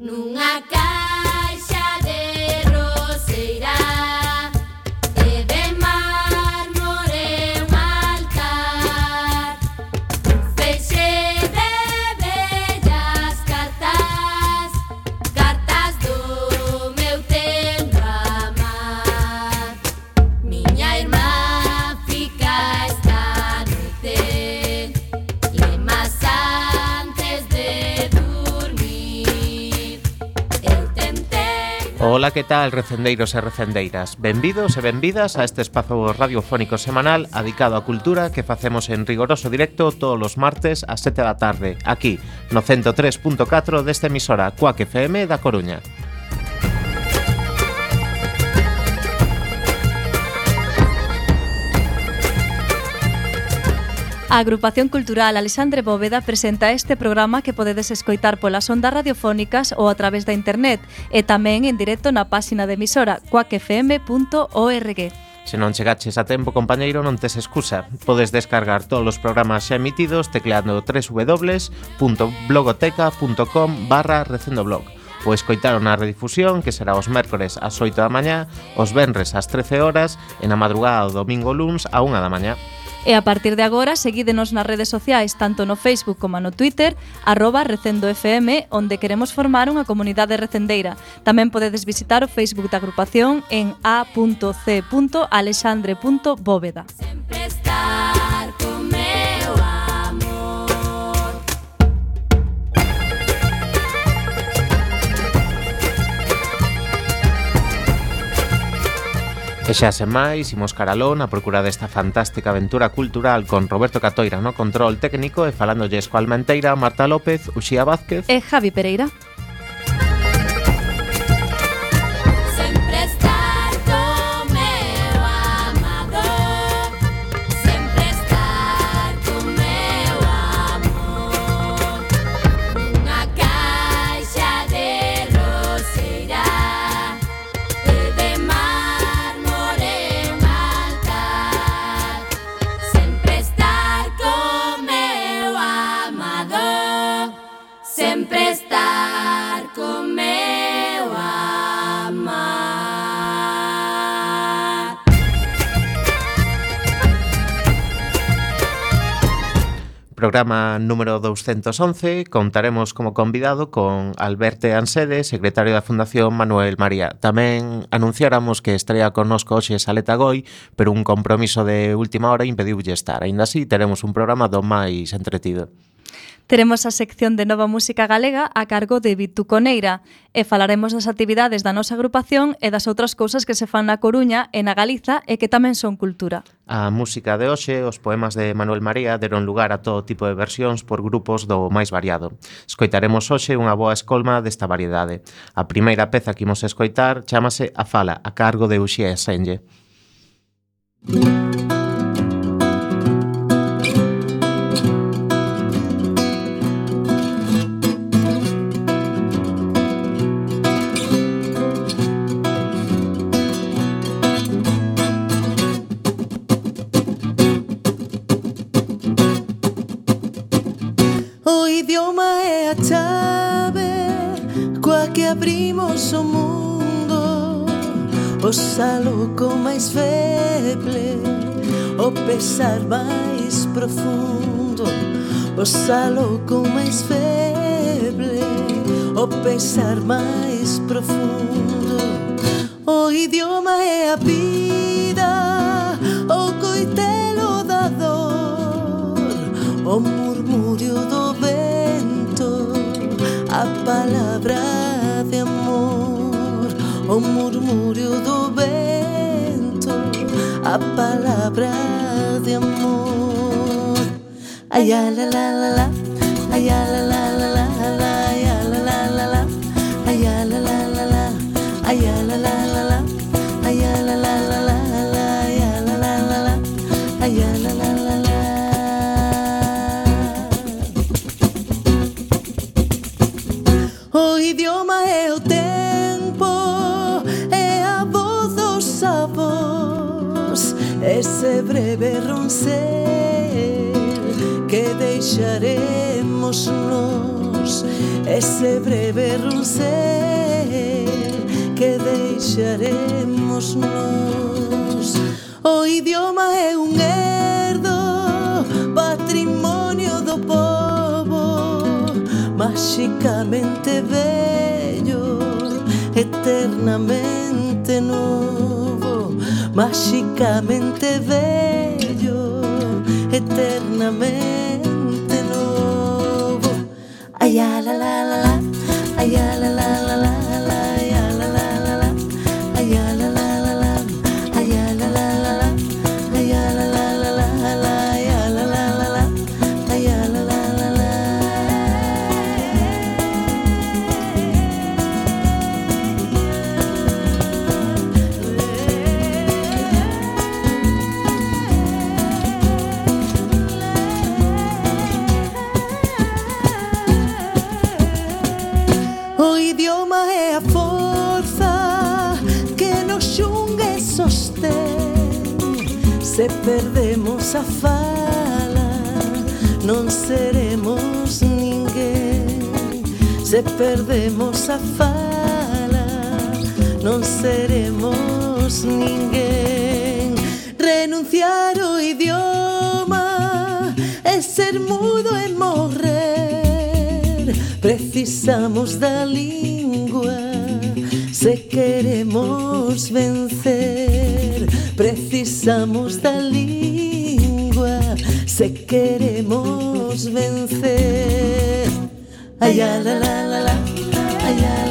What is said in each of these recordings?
nunha casa Ola, que tal, recendeiros e recendeiras? Benvidos e benvidas a este espazo radiofónico semanal adicado á cultura que facemos en rigoroso directo todos os martes ás 7 da tarde, aquí, no 103.4 desta emisora Coac FM da Coruña. A Agrupación Cultural Alexandre Bóveda presenta este programa que podedes escoitar polas ondas radiofónicas ou a través da internet e tamén en directo na páxina de emisora cuacfm.org. Se non chegaches a tempo, compañeiro, non tes excusa. Podes descargar todos os programas xa emitidos tecleando www.blogoteca.com barra recendoblog ou escoitar na redifusión que será os mércores ás 8 da mañá, os venres ás 13 horas e na madrugada do domingo luns a 1 da mañá. E a partir de agora, seguídenos nas redes sociais, tanto no Facebook como no Twitter, arroba recendofm, onde queremos formar unha comunidade recendeira. Tamén podedes visitar o Facebook da agrupación en a.c.alexandre.bóveda. Sempre estar con E xa sen máis, imos caralón a procura desta fantástica aventura cultural con Roberto Catoira no control técnico e falándolle Escoalmenteira, Marta López, Uxía Vázquez e Javi Pereira. programa número 211 contaremos como convidado con Alberto Ansede, secretario da Fundación Manuel María. Tamén anunciáramos que estaría connosco hoxe Saleta Goi, pero un compromiso de última hora impediulle estar. Ainda así, teremos un programa do máis entretido. Teremos a sección de Nova Música Galega a cargo de Bituconeira e falaremos das actividades da nosa agrupación e das outras cousas que se fan na Coruña e na Galiza e que tamén son cultura. A música de hoxe, os poemas de Manuel María deron lugar a todo tipo de versións por grupos do máis variado. Escoitaremos hoxe unha boa escolma desta variedade. A primeira peza que imos escoitar chamase A Fala, a cargo de Uxía Senlle. Música abrimos o mundo. O saluco máis feble O pesar máis profundo. O saluco máis feble O pesar máis profundo. O idioma é a vida O coitelo da dor. O ao murmúrio do vento a palavra de amor. Ai, ah, la la la la, ai, ah, la la. ese breve roncel que deixaremos nos ese breve roncel que deixaremos nos o idioma é un herdo patrimonio do povo máxicamente bello eternamente novo Máxicamente bello Eternamente novo Ay, la la la la. Ay, la la la la perdemos a fala non seremos ninguén. Se perdemos a fala non seremos ninguén. Renunciar o idioma é ser mudo e morrer. Precisamos da lingua se queremos vencer. Precisamos da lingua se queremos vencer. Ay, la, la, la, la, la, ay, la.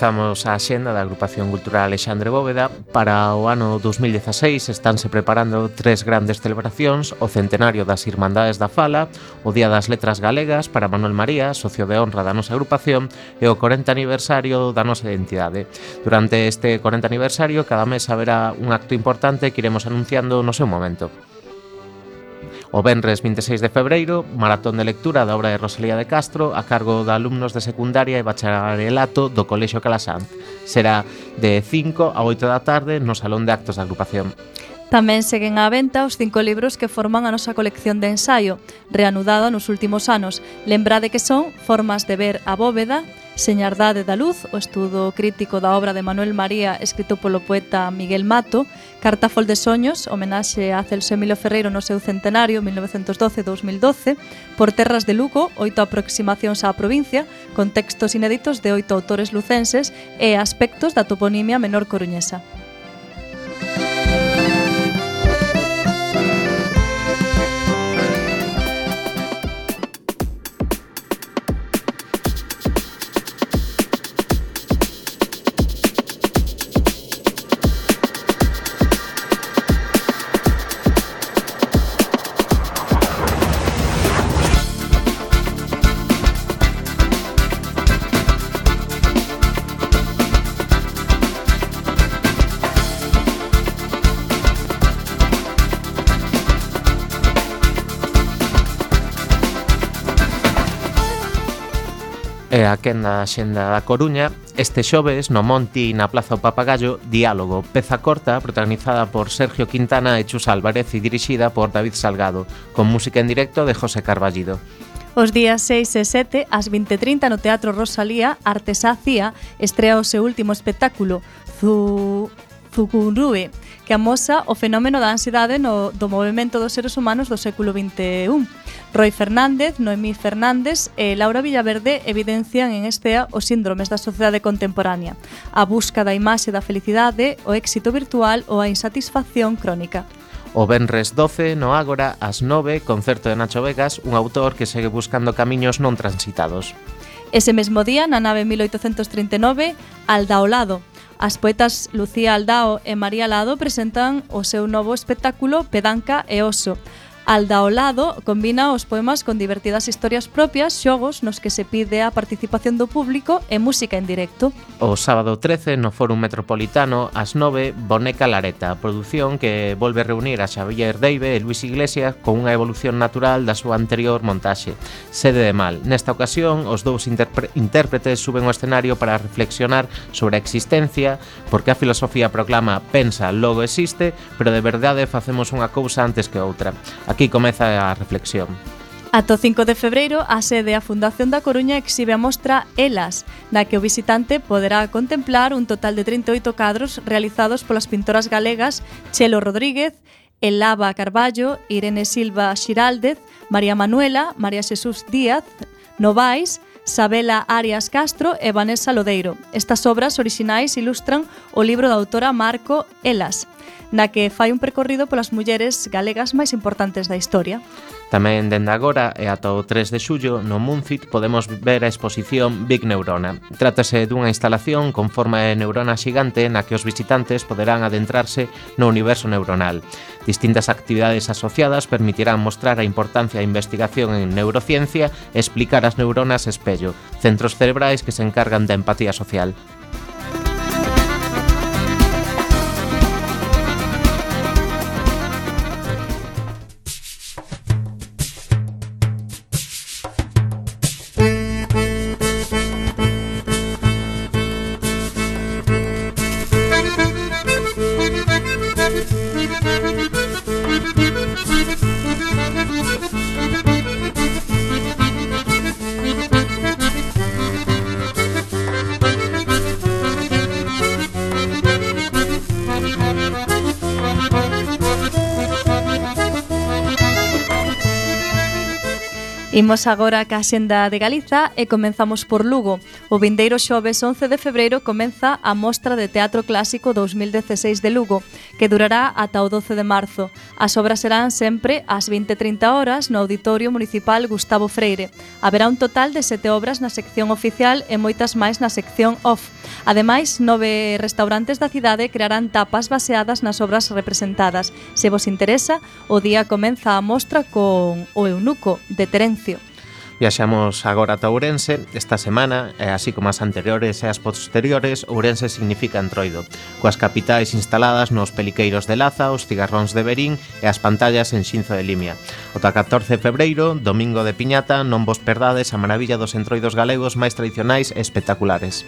comezamos a xenda da Agrupación Cultural Alexandre Bóveda. Para o ano 2016 estánse preparando tres grandes celebracións, o centenario das Irmandades da Fala, o Día das Letras Galegas para Manuel María, socio de honra da nosa agrupación, e o 40 aniversario da nosa identidade. Durante este 40 aniversario, cada mes haberá un acto importante que iremos anunciando no seu momento. O venres 26 de febreiro, maratón de lectura da obra de Rosalía de Castro a cargo de alumnos de secundaria e bacharelato do Colexio Calasanz. Será de 5 a 8 da tarde no Salón de Actos da Agrupación. Tamén seguen á venta os cinco libros que forman a nosa colección de ensaio, reanudada nos últimos anos. Lembrade que son Formas de ver a bóveda, Señardade da Luz, o estudo crítico da obra de Manuel María escrito polo poeta Miguel Mato, Cartafol de Soños, homenaxe a Celso Emilio Ferreiro no seu centenario 1912-2012, Por Terras de Lugo, oito aproximacións á provincia, con textos inéditos de oito autores lucenses e aspectos da toponimia menor coruñesa. e a quenda na xenda da Coruña, este xoves no Monti na Plaza do Papagallo, Diálogo, peza corta protagonizada por Sergio Quintana e Chus Álvarez e dirixida por David Salgado, con música en directo de José Carballido. Os días 6 e 7, ás 20.30 no Teatro Rosalía, Artesá Cía estrea o seu último espectáculo, Zu... Zucunrúe, que amosa o fenómeno da ansiedade no, do movimento dos seres humanos do século XXI. Roy Fernández, Noemí Fernández e Laura Villaverde evidencian en estea os síndromes da sociedade contemporánea, a busca da imaxe da felicidade, o éxito virtual ou a insatisfacción crónica. O Benres 12, no Ágora, ás 9, concerto de Nacho Vegas, un autor que segue buscando camiños non transitados. Ese mesmo día, na nave 1839, Aldaolado, As poetas Lucía Aldao e María Lado presentan o seu novo espectáculo Pedanca e Oso, Al combina os poemas con divertidas historias propias, xogos nos que se pide a participación do público e música en directo. O sábado 13 no Fórum Metropolitano ás 9 Boneca Lareta, produción que volve a reunir a Xavier Deive e Luis Iglesias con unha evolución natural da súa anterior montaxe. Sede de Mal. Nesta ocasión, os dous intérpretes suben ao escenario para reflexionar sobre a existencia, porque a filosofía proclama pensa, logo existe, pero de verdade facemos unha cousa antes que outra. Aquí Aquí comeza a reflexión. Ato 5 de febreiro, a sede a Fundación da Coruña exhibe a mostra Elas, na que o visitante poderá contemplar un total de 38 cadros realizados polas pintoras galegas Chelo Rodríguez, Elaba Carballo, Irene Silva Xiraldez, María Manuela, María Xesús Díaz, Novais, Sabela Arias Castro e Vanessa Lodeiro. Estas obras orixinais ilustran o libro da autora Marco Elas, na que fai un percorrido polas mulleres galegas máis importantes da historia. Tamén dende agora e ata o 3 de xullo no Munfit podemos ver a exposición Big Neurona. Trátase dunha instalación con forma de neurona xigante na que os visitantes poderán adentrarse no universo neuronal. Distintas actividades asociadas permitirán mostrar a importancia da investigación en neurociencia e explicar as neuronas espello, centros cerebrais que se encargan da empatía social. Imos agora ca Xenda de Galiza e comenzamos por Lugo. O vindeiro xoves 11 de febreiro comeza a Mostra de Teatro Clásico 2016 de Lugo, que durará ata o 12 de marzo. As obras serán sempre ás 20.30 horas no Auditorio Municipal Gustavo Freire. Haberá un total de sete obras na sección oficial e moitas máis na sección off. Ademais, nove restaurantes da cidade crearán tapas baseadas nas obras representadas. Se vos interesa, o día comeza a mostra con O Eunuco, de Terencio Viaxamos agora ata Ourense. Esta semana, e así como as anteriores e as posteriores, Ourense significa entroido, coas capitais instaladas nos peliqueiros de Laza, os cigarróns de Berín e as pantallas en Xinzo de Limia. Ota 14 de febreiro, domingo de Piñata, non vos perdades a maravilla dos entroidos galegos máis tradicionais e espectaculares.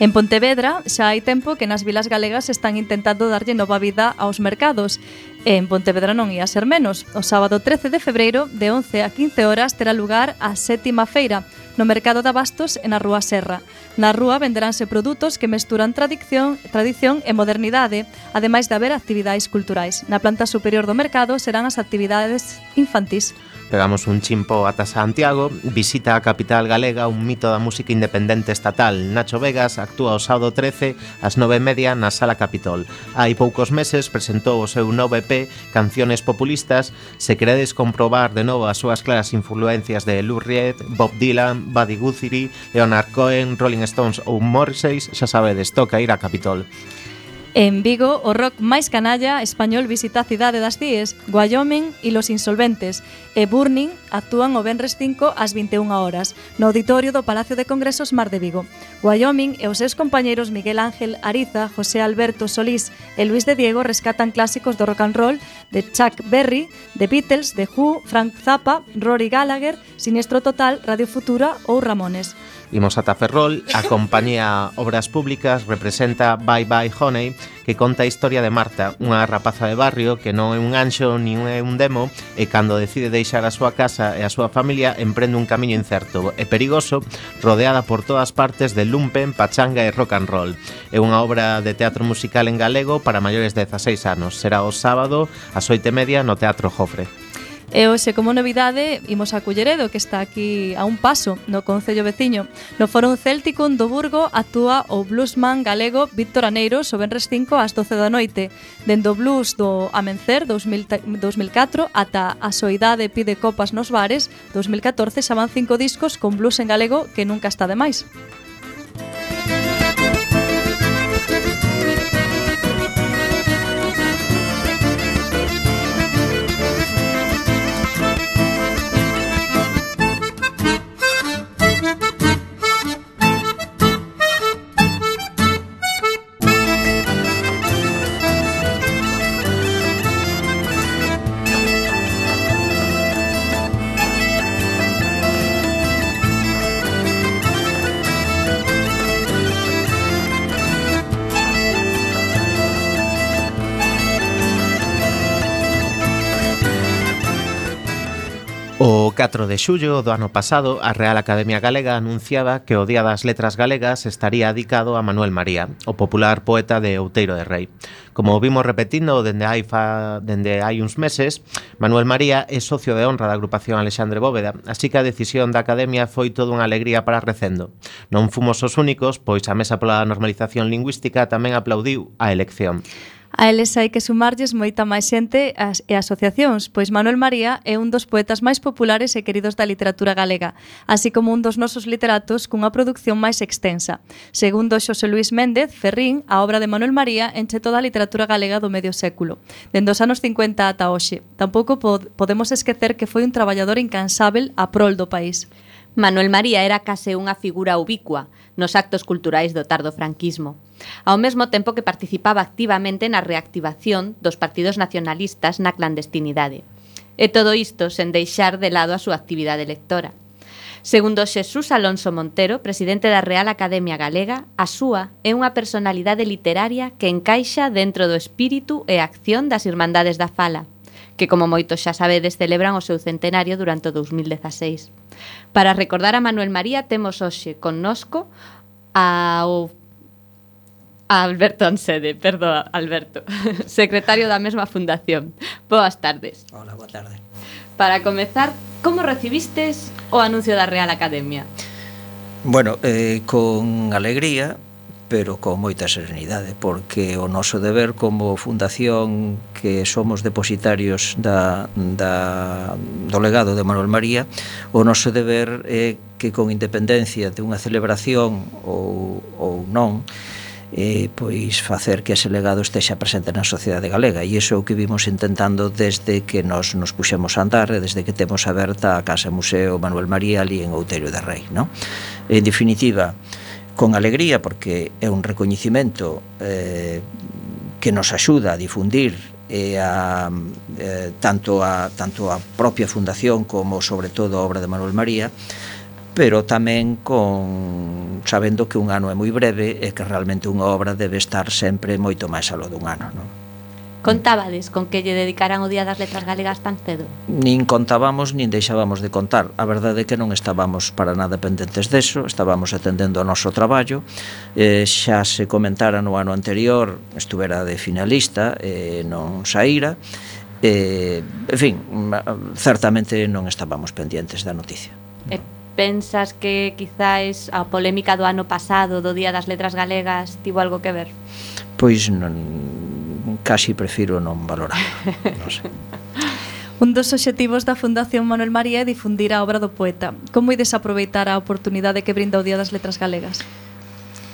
En Pontevedra xa hai tempo que nas vilas galegas están intentando darlle nova vida aos mercados. E en Pontevedra non ia ser menos. O sábado 13 de febreiro, de 11 a 15 horas, terá lugar a sétima feira, no mercado de abastos e na Rúa Serra. Na rúa venderánse produtos que mesturan tradición, tradición e modernidade, ademais de haber actividades culturais. Na planta superior do mercado serán as actividades infantís pegamos un chimpo ata Santiago, visita a capital galega un mito da música independente estatal. Nacho Vegas actúa o sábado 13 ás 9:30 na Sala Capitol. Hai poucos meses presentou o seu novo EP Canciones Populistas. Se queredes comprobar de novo as súas claras influencias de Lou Reed, Bob Dylan, Buddy Guthrie, Leonard Cohen, Rolling Stones ou Morrissey, xa sabedes, toca ir a Capitol. En Vigo, o rock máis canalla español visita a cidade das Cíes, Wyoming e Los Insolventes, e Burning actúan o Benres 5 ás 21 horas, no auditorio do Palacio de Congresos Mar de Vigo. Wyoming e os seus compañeiros Miguel Ángel Ariza, José Alberto Solís e Luis de Diego rescatan clásicos do rock and roll de Chuck Berry, The Beatles, The Who, Frank Zappa, Rory Gallagher, Sinestro Total, Radio Futura ou Ramones. Imos ata Ferrol, a compañía Obras Públicas representa Bye Bye Honey, que conta a historia de Marta, unha rapaza de barrio que non é un anxo nin é un demo e cando decide deixar a súa casa e a súa familia emprende un camiño incerto e perigoso rodeada por todas partes de lumpen, pachanga e rock and roll. É unha obra de teatro musical en galego para maiores de 16 anos. Será o sábado ás 8:30 no Teatro Jofre. E hoxe, como novidade, imos a Culleredo, que está aquí a un paso, no Concello Veciño. No Foro Céltico do Burgo actúa o bluesman galego Víctor Aneiros o Benres 5 ás 12 da noite. Dendo blues do Amencer 2000, 2004 ata a Soidade pide copas nos bares 2014 xa van cinco discos con blues en galego que nunca está de máis. de xullo do ano pasado, a Real Academia Galega anunciaba que o Día das Letras Galegas estaría dedicado a Manuel María, o popular poeta de Outeiro de Rei. Como vimos repetindo dende hai, fa, dende hai uns meses, Manuel María é socio de honra da agrupación Alexandre Bóveda, así que a decisión da Academia foi toda unha alegría para Recendo. Non fomos os únicos, pois a Mesa pola Normalización Lingüística tamén aplaudiu a elección. A eles hai que sumarlles moita máis xente as, e asociacións, pois Manuel María é un dos poetas máis populares e queridos da literatura galega, así como un dos nosos literatos cunha produción máis extensa. Segundo Xosé Luis Méndez Ferrín, a obra de Manuel María enche toda a literatura galega do medio século, dende os anos 50 ata hoxe. Tampouco pod podemos esquecer que foi un traballador incansável a prol do país. Manuel María era case unha figura ubicua, nos actos culturais do tardo franquismo, ao mesmo tempo que participaba activamente na reactivación dos partidos nacionalistas na clandestinidade. E todo isto sen deixar de lado a súa actividade electora. Segundo Xesús Alonso Montero, presidente da Real Academia Galega, a súa é unha personalidade literaria que encaixa dentro do espírito e acción das Irmandades da Fala, que, como moitos xa sabedes, celebran o seu centenario durante o 2016. Para recordar a Manuel María temos hoxe connosco ao a Alberto Ansede, perdoa, Alberto, secretario da mesma fundación. Boas tardes. Hola, boa tarde. Para comezar, como recibistes o anuncio da Real Academia? Bueno, eh, con alegría, pero con moita serenidade, porque o noso deber como fundación que somos depositarios da, da, do legado de Manuel María, o noso deber é que con independencia de unha celebración ou, ou non, eh, pois facer que ese legado estexa presente na sociedade galega e iso é o que vimos intentando desde que nos nos puxemos a andar e desde que temos aberta a Casa Museo Manuel María ali en Outeiro de Rei no? en definitiva, con alegría porque é un recoñecimento eh, que nos axuda a difundir e a, eh, tanto, a, tanto a propia fundación como sobre todo a obra de Manuel María pero tamén con sabendo que un ano é moi breve e que realmente unha obra debe estar sempre moito máis aló dun ano non? Contábades con que lle dedicaran o Día das Letras Galegas tan cedo? Nin contábamos, nin deixábamos de contar. A verdade é que non estábamos para nada pendentes deso, estábamos atendendo o noso traballo. Eh, xa se comentara no ano anterior, estuvera de finalista, eh, non saíra. Eh, en fin, certamente non estábamos pendientes da noticia. E pensas que quizáis a polémica do ano pasado do Día das Letras Galegas tivo algo que ver? Pois non, casi prefiro non valorar. Non sei. Un dos obxectivos da Fundación Manuel María é difundir a obra do poeta. Como ides aproveitar a oportunidade que brinda o Día das Letras Galegas?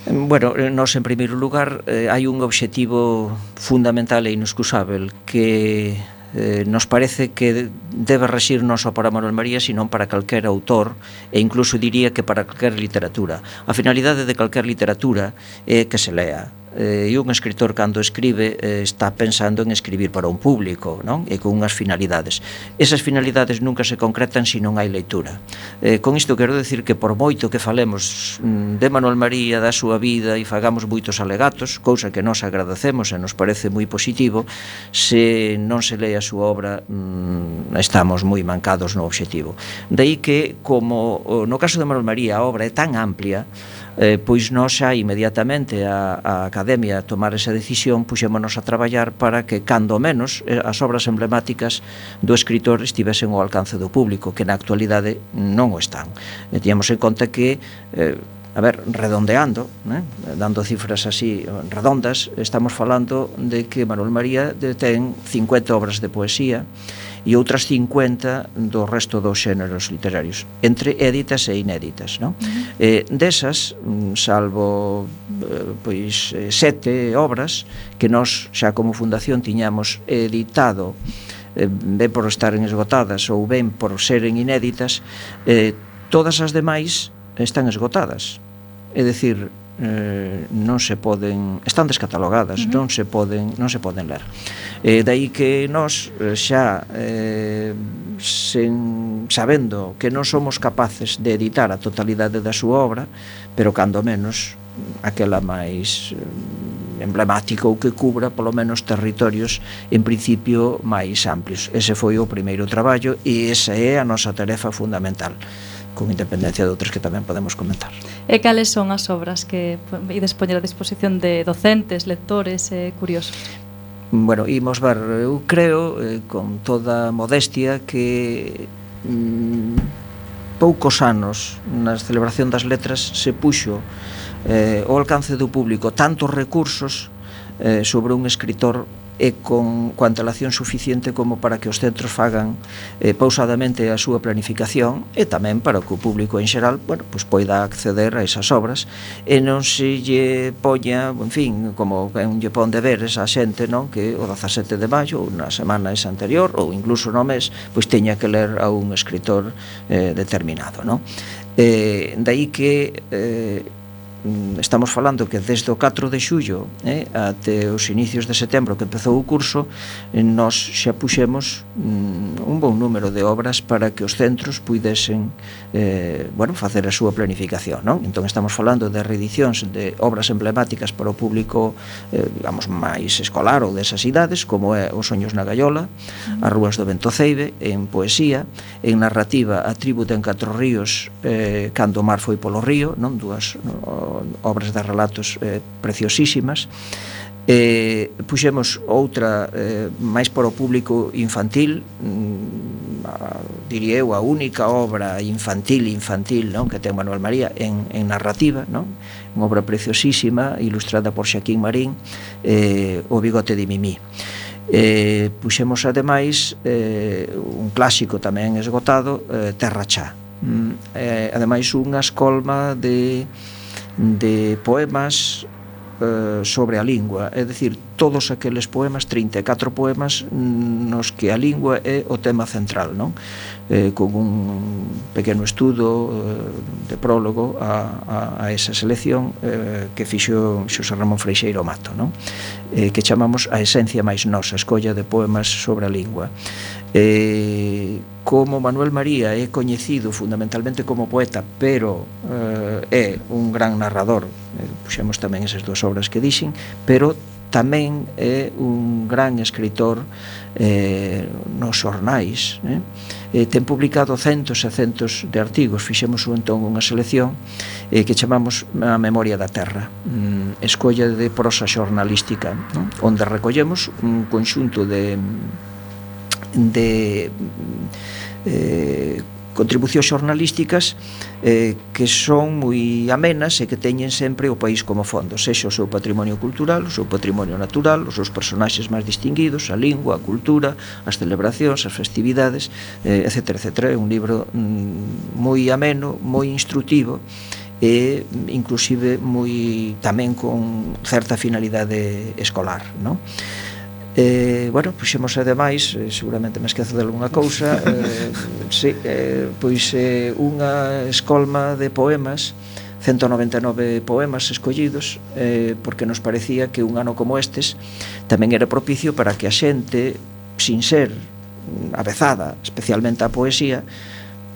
Bueno, nos en primeiro lugar eh, hai un obxectivo fundamental e inexcusável que eh, nos parece que debe rexir non só para Manuel María, sino para calquer autor e incluso diría que para calquer literatura. A finalidade de calquer literatura é que se lea, eh, e un escritor cando escribe eh, está pensando en escribir para un público non? E con unhas finalidades. Esas finalidades nunca se concretan se non hai leitura. Eh, con isto quero decir que por moito que falemos mm, de Manuel María da súa vida e fagamos moitos alegatos cousa que nos agradecemos e nos parece moi positivo se non se lee a súa obra mm, estamos moi mancados no obxectivo. De aí que como no caso de Manuel María a obra é tan amplia eh, pois nos xa inmediatamente a, a Academia a tomar esa decisión puxémonos a traballar para que cando menos eh, as obras emblemáticas do escritor estivesen ao alcance do público que na actualidade non o están e tíamos en conta que eh, a ver, redondeando, né? dando cifras así redondas, estamos falando de que Manuel María ten 50 obras de poesía, e outras 50 do resto dos xéneros literarios, entre éditas e inéditas, non? Uh -huh. Eh, desas, mm, salvo eh, pois eh, sete obras que nós xa como fundación tiñamos editado eh, ben por estaren esgotadas ou ben por seren inéditas, eh, todas as demais están esgotadas. É dicir, eh, non se poden están descatalogadas, uh -huh. non se poden non se poden ler. Eh, dai que nós eh, xa eh, sen, sabendo que non somos capaces de editar a totalidade da súa obra, pero cando menos aquela máis eh, emblemática ou que cubra polo menos territorios en principio máis amplios. Ese foi o primeiro traballo e esa é a nosa tarefa fundamental con independencia de outras que tamén podemos comentar. E cales son as obras que ides poñer a disposición de docentes, lectores e eh, curiosos? Bueno, imos ver, eu creo, eh, con toda modestia, que mm, poucos anos na celebración das letras se puxo eh, o alcance do público tantos recursos eh, sobre un escritor e con coa antelación suficiente como para que os centros fagan eh, pausadamente a súa planificación e tamén para que o público en xeral bueno, pois poida acceder a esas obras e non se lle poña, en fin, como é un lle pon ver esa xente non que o 17 de maio ou na semana esa anterior ou incluso no mes pois teña que ler a un escritor eh, determinado non? Eh, daí que eh, Mm, estamos falando que desde o 4 de xullo eh, até os inicios de setembro que empezou o curso eh, nós xa puxemos mm, un bon número de obras para que os centros pudesen eh, bueno, facer a súa planificación non? entón estamos falando de reedicións de obras emblemáticas para o público eh, digamos máis escolar ou desas idades como é Os Soños na Gaiola As Rúas do Ventoceibe en poesía en narrativa A Tributa en Catro Ríos eh, Cando o mar foi polo río non dúas no, obras de relatos eh, preciosísimas eh, puxemos outra eh, máis para o público infantil mm, a, diría eu a única obra infantil infantil non? que ten Manuel María en, en narrativa non? unha obra preciosísima ilustrada por Xaquín Marín eh, O bigote de Mimí eh, puxemos ademais eh, un clásico tamén esgotado eh, Terra Chá mm, eh, ademais unha escolma de de poemas eh, sobre a lingua, é dicir, todos aqueles poemas, 34 poemas mm, nos que a lingua é o tema central, non? eh, con un pequeno estudo eh, de prólogo a, a, a esa selección eh, que fixo Xosé Ramón Freixeiro Mato non? Eh, que chamamos a esencia máis nosa escolla de poemas sobre a lingua eh, como Manuel María é coñecido fundamentalmente como poeta, pero eh, é un gran narrador, eh, puxemos tamén esas dúas obras que dixen, pero tamén é un gran escritor eh, nos ornais, eh? eh, ten publicado centos e centos de artigos fixemos entón unha selección eh, que chamamos a memoria da terra mm, escolla de prosa xornalística non? onde recollemos un conxunto de de eh, contribucións xornalísticas eh, que son moi amenas e que teñen sempre o país como fondo, sexa o seu patrimonio cultural, o seu patrimonio natural, os seus personaxes máis distinguidos, a lingua, a cultura, as celebracións, as festividades, eh, etc. etc. É un libro mm, moi ameno, moi instrutivo e inclusive moi tamén con certa finalidade escolar, non? Eh, bueno, puxemos ademais, eh, seguramente me esquezo de algunha cousa, eh, sí, eh, pois eh, unha escolma de poemas, 199 poemas escollidos, eh, porque nos parecía que un ano como estes tamén era propicio para que a xente, sin ser avezada, especialmente a poesía,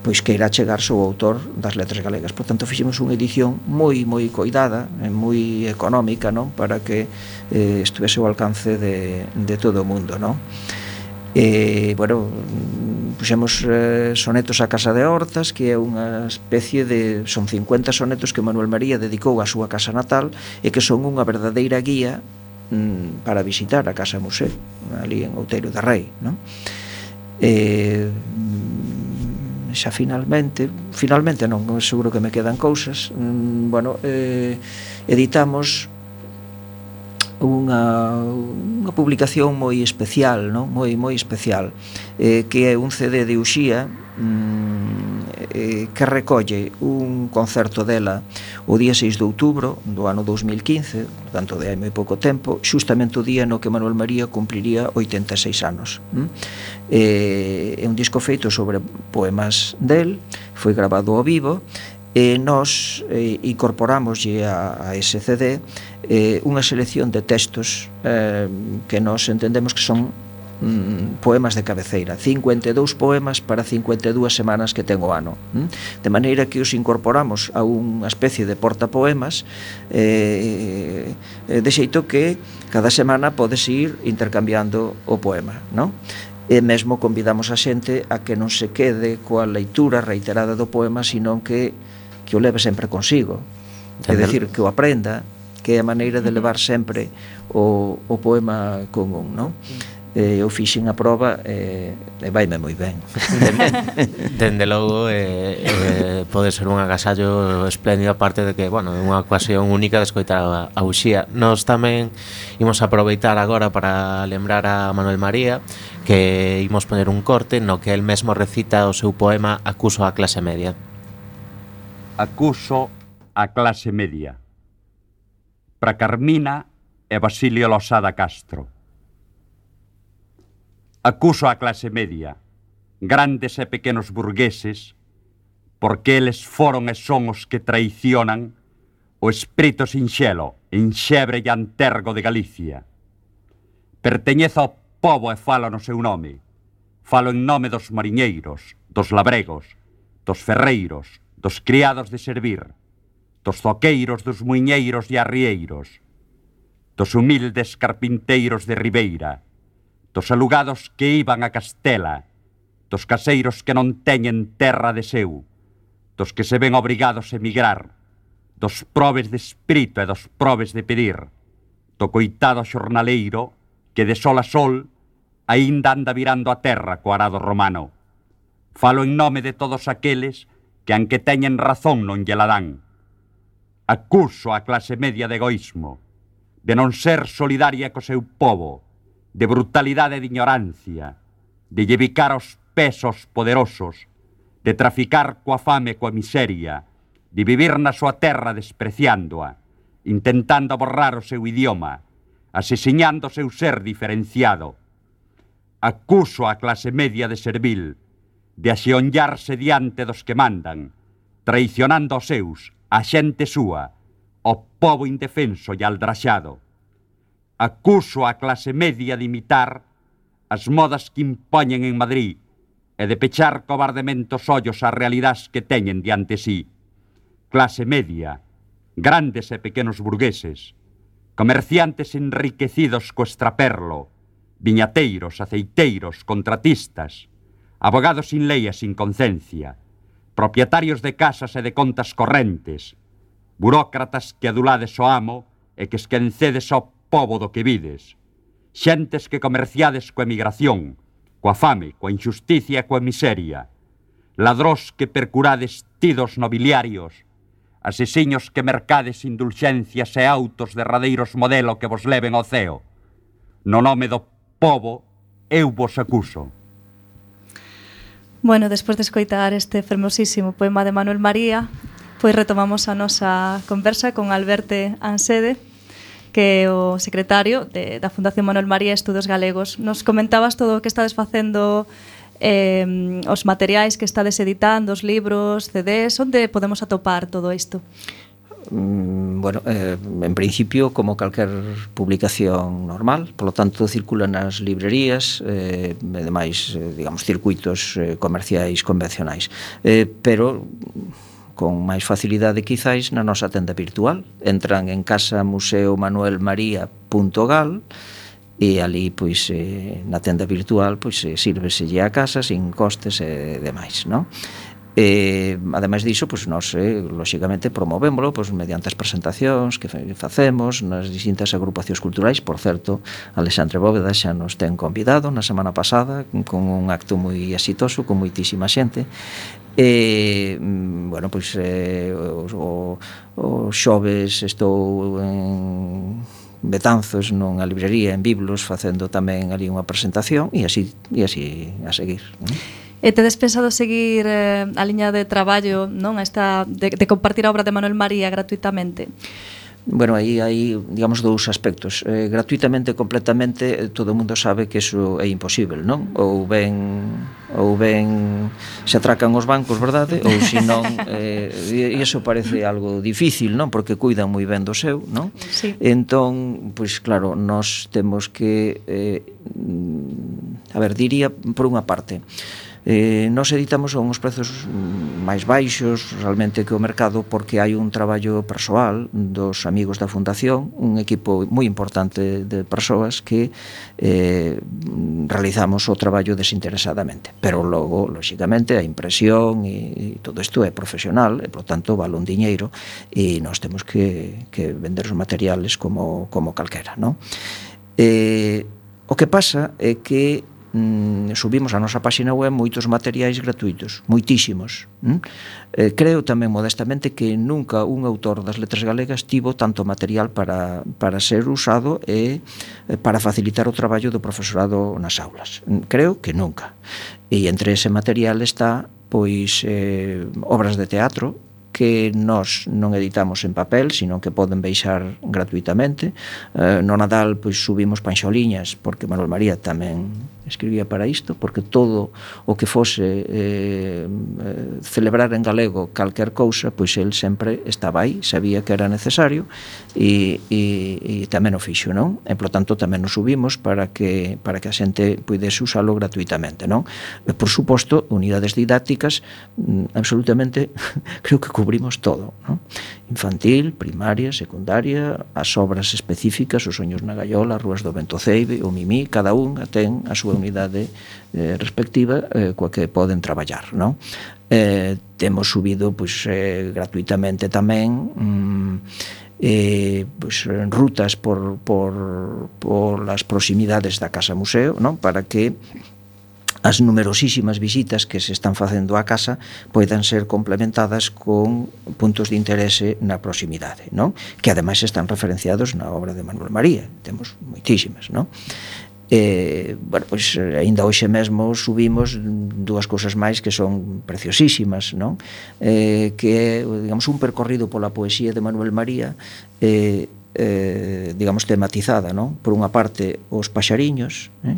pois que era chegarse o autor das letras galegas. Por tanto, fixemos unha edición moi moi coidada, eh, moi económica, non, para que eh, estuvese ao alcance de, de todo o mundo, non? E, bueno, puxemos eh, sonetos a Casa de Hortas, que é unha especie de... Son 50 sonetos que Manuel María dedicou á súa casa natal e que son unha verdadeira guía mm, para visitar a Casa Museo, ali en Outeiro da Rei, non? Eh, xa finalmente, finalmente non, seguro que me quedan cousas, mm, bueno, eh, editamos unha, unha publicación moi especial, non? moi moi especial, eh, que é un CD de Uxía, mm, eh, que recolle un concerto dela o día 6 de outubro do ano 2015, tanto de hai moi pouco tempo, xustamente o día no que Manuel María cumpliría 86 anos. Eh, é un disco feito sobre poemas del, foi grabado ao vivo, e nós eh, incorporamos a, a ese CD eh, unha selección de textos eh, que nós entendemos que son mm, poemas de cabeceira, 52 poemas para 52 semanas que ten o ano. Mm? De maneira que os incorporamos a unha especie de portapoemas eh, eh de xeito que cada semana podes ir intercambiando o poema, non? e mesmo convidamos a xente a que non se quede coa leitura reiterada do poema, senón que que o leve sempre consigo. É dicir, que o aprenda, que é a maneira de levar sempre o, o poema común, un, non? eh, eu fixen a prova eh, e vaime moi ben. Dende logo eh, eh, pode ser un agasallo espléndido aparte de que, bueno, é unha ocasión única de escoitar a, a Uxía. Nos tamén imos aproveitar agora para lembrar a Manuel María que imos poner un corte no que el mesmo recita o seu poema Acuso a clase media. Acuso a clase media. Para Carmina e Basilio Losada Castro. Acuso a clase media, grandes e pequenos burgueses, porque eles foron e son os que traicionan o espírito sinxelo, enxebre e antergo de Galicia. Perteñezo ao povo e falo no seu nome. Falo en nome dos mariñeiros, dos labregos, dos ferreiros, dos criados de servir, dos zoqueiros, dos muiñeiros e arrieiros, dos humildes carpinteiros de Ribeira, dos alugados que iban a Castela, dos caseiros que non teñen terra de seu, dos que se ven obrigados a emigrar, dos probes de espírito e dos probes de pedir, do coitado xornaleiro que de sol a sol aínda anda virando a terra co arado romano. Falo en nome de todos aqueles que anque teñen razón non lle la dan. Acuso a clase media de egoísmo, de non ser solidaria co seu povo, de brutalidade e de ignorancia, de llevicar os pesos poderosos, de traficar coa fame e coa miseria, de vivir na súa terra despreciándoa, intentando borrar o seu idioma, asesinando o seu ser diferenciado. Acuso a clase media de servil, de axeonllarse diante dos que mandan, traicionando os seus, a xente súa, o povo indefenso e aldraxado acuso a clase media de imitar as modas que impoñen en Madrid e de pechar cobardemente os ollos ás realidades que teñen diante sí. Clase media, grandes e pequenos burgueses, comerciantes enriquecidos co estraperlo, viñateiros, aceiteiros, contratistas, abogados sin lei e sin concencia, propietarios de casas e de contas correntes, burócratas que adulades o amo e que esquencedes o pobo do que vides. Xentes que comerciades coa emigración, coa fame, coa injusticia e coa miseria. Ladrós que percurades tidos nobiliarios, asesiños que mercades indulxencias e autos derradeiros modelo que vos leven ao ceo. No nome do pobo, eu vos acuso. Bueno, despois de escoitar este fermosísimo poema de Manuel María, pois retomamos a nosa conversa con Alberte Ansede, que é o secretario de, da Fundación Manuel María Estudos Galegos. Nos comentabas todo o que estades facendo eh, os materiais que estades editando, os libros, CDs, onde podemos atopar todo isto? Mm, bueno, eh, en principio como calquer publicación normal, polo tanto circula nas librerías eh, e demais, eh, digamos, circuitos eh, comerciais convencionais. Eh, pero con máis facilidade quizáis na nosa tenda virtual. Entran en casa museomanuelmaria.gal e ali pois eh, na tenda virtual pois eh, sírveselle a casa sin costes e eh, demais, non? E, ademais diso, pois, nós, eh, lóxicamente, promovémolo pois, mediante as presentacións que facemos nas distintas agrupacións culturais. Por certo, Alexandre Bóveda xa nos ten convidado na semana pasada con un acto moi exitoso, con moitísima xente e mm, bueno, pois eh, o, o, xoves estou en Betanzos nunha librería en Biblos facendo tamén ali unha presentación e así e así a seguir. Non? E tedes pensado seguir eh, a liña de traballo, non, esta de, de compartir a obra de Manuel María gratuitamente? Bueno, aí hai, digamos, dous aspectos. Eh, gratuitamente, completamente, eh, todo o mundo sabe que iso é imposible, non? Ou ben ou ben se atracan os bancos, verdade? Ou se non, eh, e iso parece algo difícil, non? Porque cuidan moi ben do seu, non? Sí. Entón, pois claro, nós temos que eh, a ver, diría por unha parte, eh, eh, nos editamos a uns prezos máis baixos realmente que o mercado porque hai un traballo persoal dos amigos da Fundación, un equipo moi importante de persoas que eh, realizamos o traballo desinteresadamente. Pero logo, lóxicamente, a impresión e, e todo isto é profesional e, por tanto, vale un diñeiro e nós temos que, que vender os materiales como, como calquera, non? Eh, o que pasa é que mm, subimos a nosa páxina web moitos materiais gratuitos, moitísimos. Mm? Eh, creo tamén modestamente que nunca un autor das letras galegas tivo tanto material para, para ser usado e eh, para facilitar o traballo do profesorado nas aulas. Mm, creo que nunca. E entre ese material está pois eh, obras de teatro que nós non editamos en papel, sino que poden baixar gratuitamente. Eh, no Nadal pois subimos panxoliñas porque Manuel María tamén escribía para isto, porque todo o que fose eh, eh, celebrar en galego calquer cousa, pois el sempre estaba aí, sabía que era necesario e, e, e tamén o fixo, non? E, por tanto, tamén o subimos para que, para que a xente pudese usalo gratuitamente, non? E, por suposto, unidades didácticas mm, absolutamente creo que cubrimos todo, non? infantil, primaria, secundaria, as obras específicas, os soños na gallola, as ruas do vento ceibe, o Mimí, cada un ten a súa unidade eh, respectiva eh, coa que poden traballar, non? Eh, temos subido pois, eh, gratuitamente tamén mm, eh, pois, rutas por, por, por las proximidades da Casa Museo non? para que as numerosísimas visitas que se están facendo á casa poidan ser complementadas con puntos de interese na proximidade, non? Que ademais están referenciados na obra de Manuel María, temos moitísimas, non? E, bueno, pois, ainda hoxe mesmo subimos dúas cousas máis que son preciosísimas, non? Eh, que é, digamos, un percorrido pola poesía de Manuel María eh, eh, digamos, tematizada, non? Por unha parte, os paxariños, eh?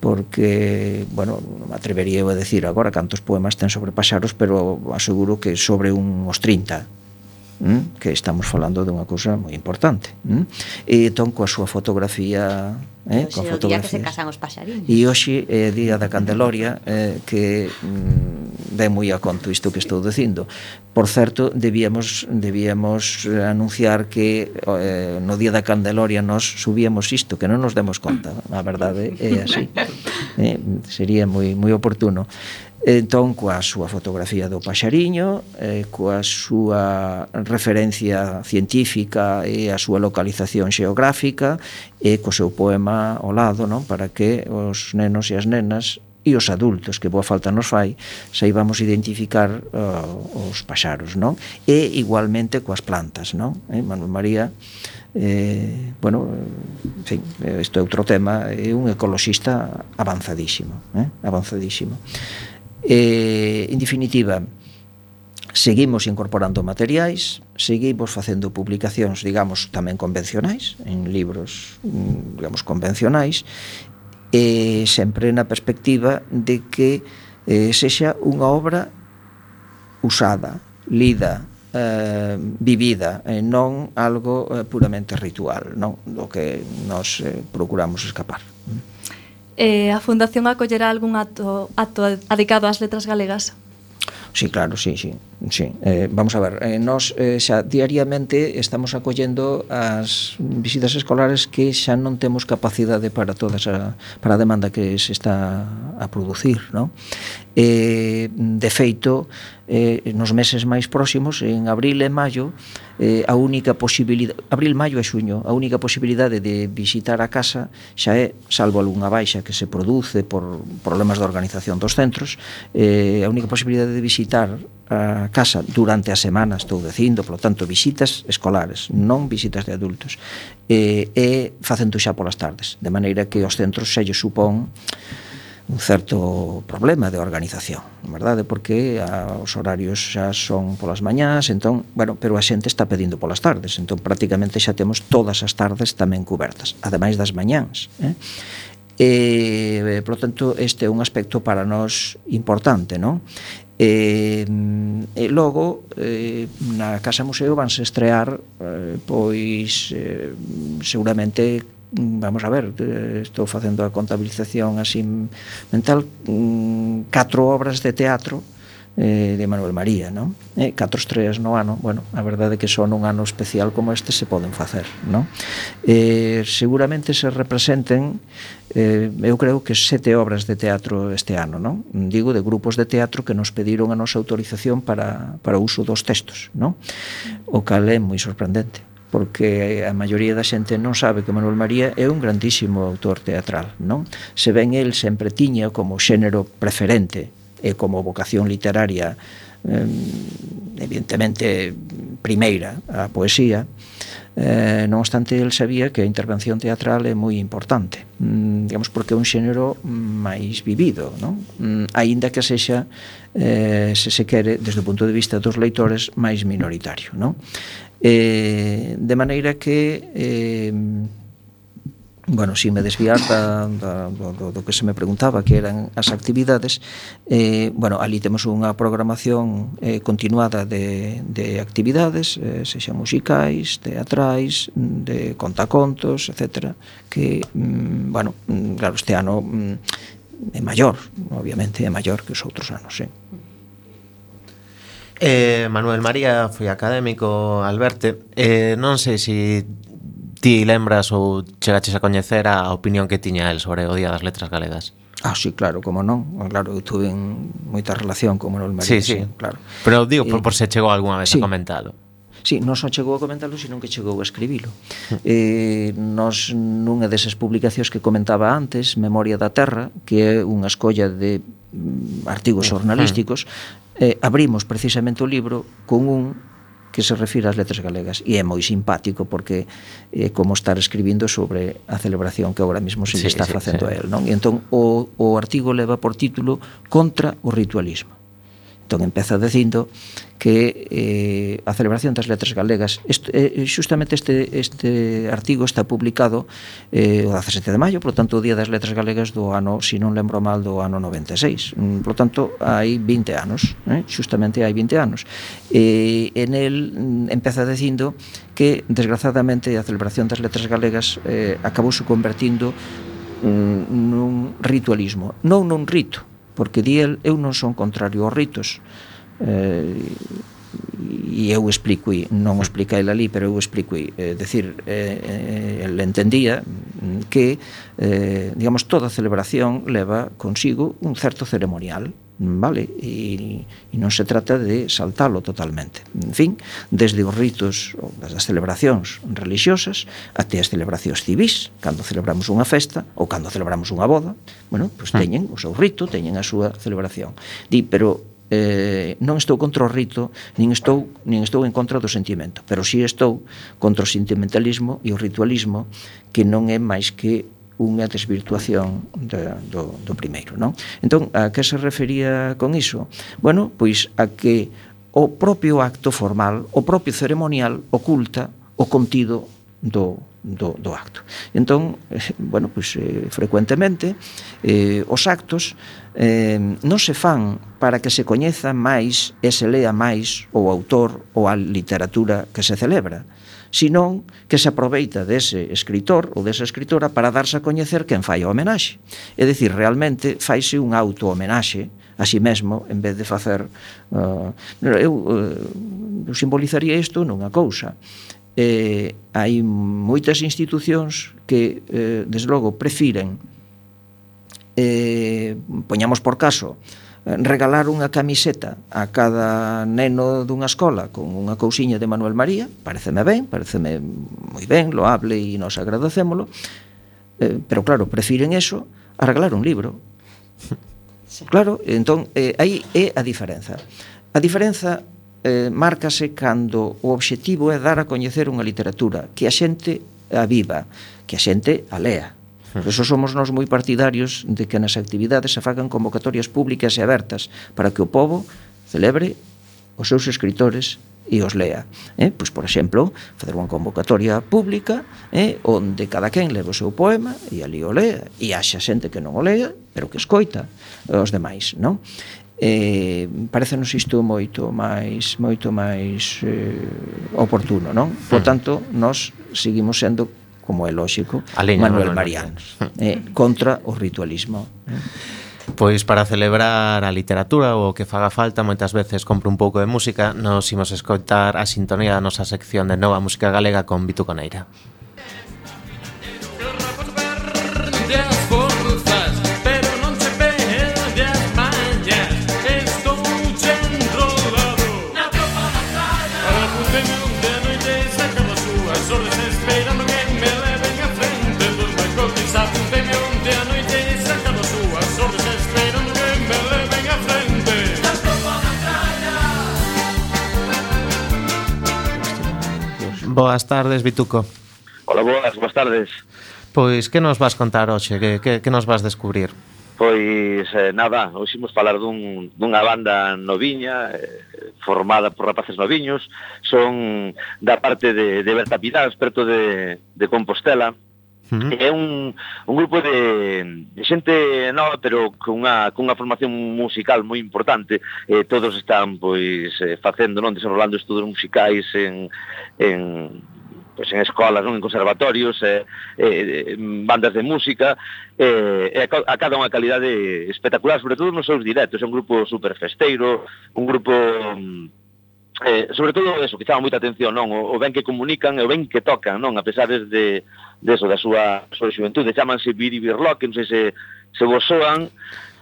porque, bueno, non me atrevería a decir agora cantos poemas ten sobre paxaros, pero aseguro que sobre uns 30 mm? que estamos falando de unha cousa moi importante mm? e entón coa súa fotografía eh, con fotografías. día que se casan os paxariños e hoxe é eh, día da Candeloria eh, que mm, ben moi a conto isto que estou dicindo por certo, debíamos debíamos anunciar que eh, no día da Candeloria nos subíamos isto, que non nos demos conta a verdade é así eh, sería moi, moi oportuno Entón, coa súa fotografía do paxariño, eh, coa súa referencia científica e a súa localización xeográfica, e co seu poema ao lado, non? para que os nenos e as nenas e os adultos, que boa falta nos fai, saibamos identificar uh, os paxaros, non? E igualmente coas plantas, non? Eh, Manuel María, eh, bueno, en fin, isto é outro tema, é un ecoloxista avanzadísimo, eh? avanzadísimo. Eh, en definitiva, seguimos incorporando materiais, seguimos facendo publicacións, digamos, tamén convencionais, en libros, mm, digamos, convencionais, e sempre na perspectiva de que eh, sexa unha obra usada, lida, eh, vivida, e non algo eh, puramente ritual, non? do que nos eh, procuramos escapar. Mm eh, a Fundación acollerá algún acto, acto adicado ás letras galegas? Sí, claro, sí, sí. Sí, eh, vamos a ver, eh, nós eh, xa diariamente estamos acollendo as visitas escolares que xa non temos capacidade para toda esa, para a demanda que se está a producir, non? Eh, de feito, eh, nos meses máis próximos, en abril e maio, eh, a única posibilidade, abril, maio e xuño, a única posibilidade de visitar a casa xa é, salvo algunha baixa que se produce por problemas de organización dos centros, eh, a única posibilidade de visitar a casa durante a semana, estou dicindo, polo tanto, visitas escolares, non visitas de adultos, e, e facendo xa polas tardes, de maneira que os centros xa lle supón un certo problema de organización, verdade? Porque a, os horarios xa son polas mañás, entón, bueno, pero a xente está pedindo polas tardes, entón prácticamente xa temos todas as tardes tamén cubertas, ademais das mañáns, eh? E, por tanto, este é un aspecto para nós importante, non? E, e logo eh, na Casa Museo vanse estrear eh, pois eh, seguramente vamos a ver, eh, estou facendo a contabilización así mental, catro obras de teatro eh, de Manuel María, non? Eh, catro estreas no ano, bueno, a verdade é que só nun ano especial como este se poden facer, non? Eh, seguramente se representen eh, eu creo que sete obras de teatro este ano, non? Digo de grupos de teatro que nos pediron a nosa autorización para, para o uso dos textos, non? O cal é moi sorprendente porque a maioría da xente non sabe que Manuel María é un grandísimo autor teatral, non? Se ben el sempre tiña como xénero preferente e como vocación literaria eh, evidentemente primeira a poesía eh, non obstante el sabía que a intervención teatral é moi importante mm, digamos porque é un xénero máis vivido non? Mm, aínda que sexa eh, se se quere desde o punto de vista dos leitores máis minoritario non? Eh, de maneira que eh, bueno, si me desviar da, da, do, do que se me preguntaba que eran as actividades eh, bueno, ali temos unha programación eh, continuada de, de actividades eh, sexan musicais, teatrais de contacontos, etc que, mm, bueno, mm, claro, este ano mm, é maior obviamente é maior que os outros anos eh. Eh, Manuel María foi académico Alberte eh, non sei se si ti lembras ou chegaches a coñecer a opinión que tiña el sobre o Día das Letras Galegas? Ah, sí, claro, como non. Ah, claro, eu tuve moita relación con Manuel María. Sí, sí, sí, claro. Pero digo, eh, por, por se chegou algunha vez sí. a comentalo. Sí, non só chegou a comentalo, senón que chegou a escribilo. eh, nos nunha desas publicacións que comentaba antes, Memoria da Terra, que é unha escolla de mm, artigos xornalísticos, eh, abrimos precisamente o libro con un que se refire ás letras galegas e é moi simpático porque é como estar escribindo sobre a celebración que agora mesmo se sí, está sí, facendo sí. a él non? e entón o, o artigo leva por título Contra o ritualismo Entón empeza dicindo que eh, a celebración das letras galegas. Este, eh, xustamente este, este artigo está publicado eh, o 17 de maio, polo tanto o Día das Letras Galegas do ano, se si non lembro mal, do ano 96 mm, polo tanto hai 20 anos eh? xustamente hai 20 anos. E eh, en el mm, empeza dicindo que desgrazadamente a celebración das letras galegas eh, acabou se convertindo mm, nun ritualismo. Non nun rito porque di el, eu non son contrario aos ritos. Eh, e eu explico non o explica el ali, pero eu explico eh, decir, eh, el entendía que eh, digamos toda celebración leva consigo un certo ceremonial vale? E, e non se trata de saltalo totalmente. En fin, desde os ritos das celebracións religiosas até as celebracións civis, cando celebramos unha festa ou cando celebramos unha boda, bueno, pois teñen o seu rito, teñen a súa celebración. Di, pero eh, non estou contra o rito, nin estou, nin estou en contra do sentimento, pero si sí estou contra o sentimentalismo e o ritualismo que non é máis que unha desvirtuación da, do, do primeiro, non? Entón, a que se refería con iso? Bueno, pois a que o propio acto formal, o propio ceremonial oculta o contido do do, do acto. Entón, bueno, pois, eh, frecuentemente eh, os actos eh, non se fan para que se coñeza máis e se lea máis o autor ou a literatura que se celebra, senón que se aproveita dese escritor ou desa escritora para darse a coñecer quen fai a homenaxe. É dicir, realmente faise un auto-homenaxe a si sí mesmo en vez de facer... Uh, eu, uh, eu simbolizaría isto nunha cousa eh, hai moitas institucións que, eh, desde logo, prefiren eh, poñamos por caso regalar unha camiseta a cada neno dunha escola con unha cousiña de Manuel María, pareceme ben, pareceme moi ben, loable e nos agradecémolo, eh, pero claro, prefiren eso a regalar un libro. Sí. Claro, entón, eh, aí é a diferenza. A diferenza eh, márcase cando o obxectivo é dar a coñecer unha literatura que a xente a viva, que a xente a lea, Por eso somos nós moi partidarios de que nas actividades se fagan convocatorias públicas e abertas para que o povo celebre os seus escritores e os lea. Eh? Pois, por exemplo, fazer unha convocatoria pública eh? onde cada quen leva o seu poema e ali o lea, e haxa xente que non o lea, pero que escoita os demais, non? Eh, parecenos isto moito máis moito máis eh, oportuno, non? Por mm. tanto, nós seguimos sendo como é lóxico, Aleña, Manuel no, eh, contra o ritualismo. Eh. Pois para celebrar a literatura ou o que faga falta, moitas veces compro un pouco de música, nos imos escoitar a sintonía da nosa sección de Nova Música Galega con Vitu Coneira. Boas tardes, Bituco. Hola, boas, boas tardes. Pois, que nos vas contar hoxe? Que, que, que nos vas descubrir? Pois, eh, nada, hoxe imos falar dun, dunha banda noviña, eh, formada por rapaces noviños, son da parte de, de Berta Pidans, perto de, de Compostela, -huh. é un, un grupo de, de xente nova pero cunha, cunha formación musical moi importante. Eh, todos están pois eh, facendo non desenrolando estudos musicais en, en, pois en escolas, non en conservatorios, eh, eh, bandas de música, eh, e a cada unha calidade espectacular, sobre todo nos seus directos, é un grupo super festeiro, un grupo mm, eh, sobre todo eso, que chama moita atención, non? O, o ben que comunican e o ben que tocan, non? A pesar de, de eso, da súa, súa xuventude, chamanse Biri Birlock, non sei se, se vos soan,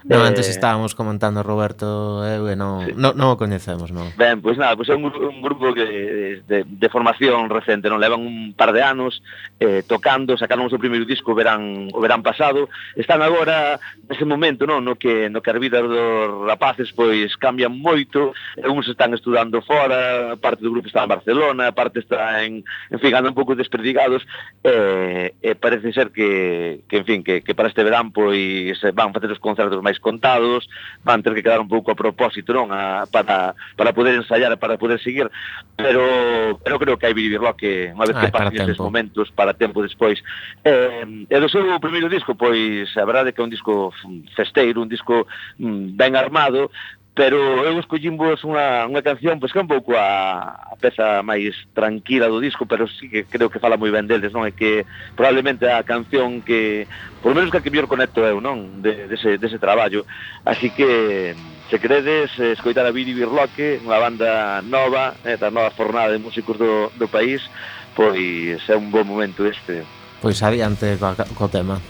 Non, eh... antes estábamos comentando Roberto eu eh, e non, sí. non, non o coñecemos, non. Ben, pois pues nada, pois pues é un, un grupo que de, de formación recente, non? Levan un par de anos eh, tocando, sacaron o seu primeiro disco o verán, o verán pasado, están agora nese momento, non, no que no que a vida dos rapaces pois cambian moito, uns están estudando fora, parte do grupo está en Barcelona, parte está en, en fin, andan un pouco desperdigados, eh, eh, parece ser que, que en fin, que, que para este verán pois van facer os concertos máis máis contados, van ter que quedar un pouco a propósito, non, a, para, para poder ensayar, para poder seguir, pero, pero creo que hai vivirlo que unha vez ah, que pasen estes momentos para tempo despois. Eh, e do seu primeiro disco, pois, a verdade que é un disco festeiro, un disco mm, ben armado, pero eu escollimvos unha, unha canción pois que é un pouco a, a peza máis tranquila do disco, pero sí que creo que fala moi ben deles, non? É que probablemente a canción que, por menos que a que mellor conecto eu, non? De, dese, dese traballo. Así que, se credes, escoitar a Viri Birloque, unha banda nova, eh, da nova fornada de músicos do, do país, pois é un bon momento este. Pois adiante co, co tema.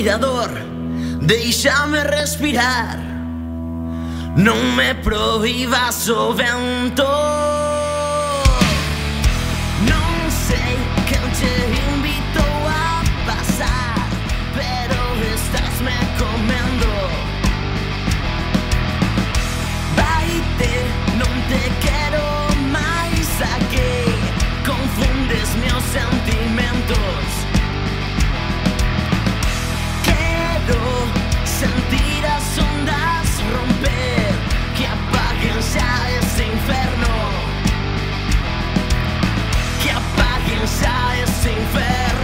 respirador. Deixame respirar. Non me prohibas o oh vento Non sei quen te invitou a pasar Pero estás me comendo Vaite, non te quero máis aquí. Confundes meus sentidos mentiras ondas romper, que apaguen ya ese inferno, que apaguen ya ese inferno.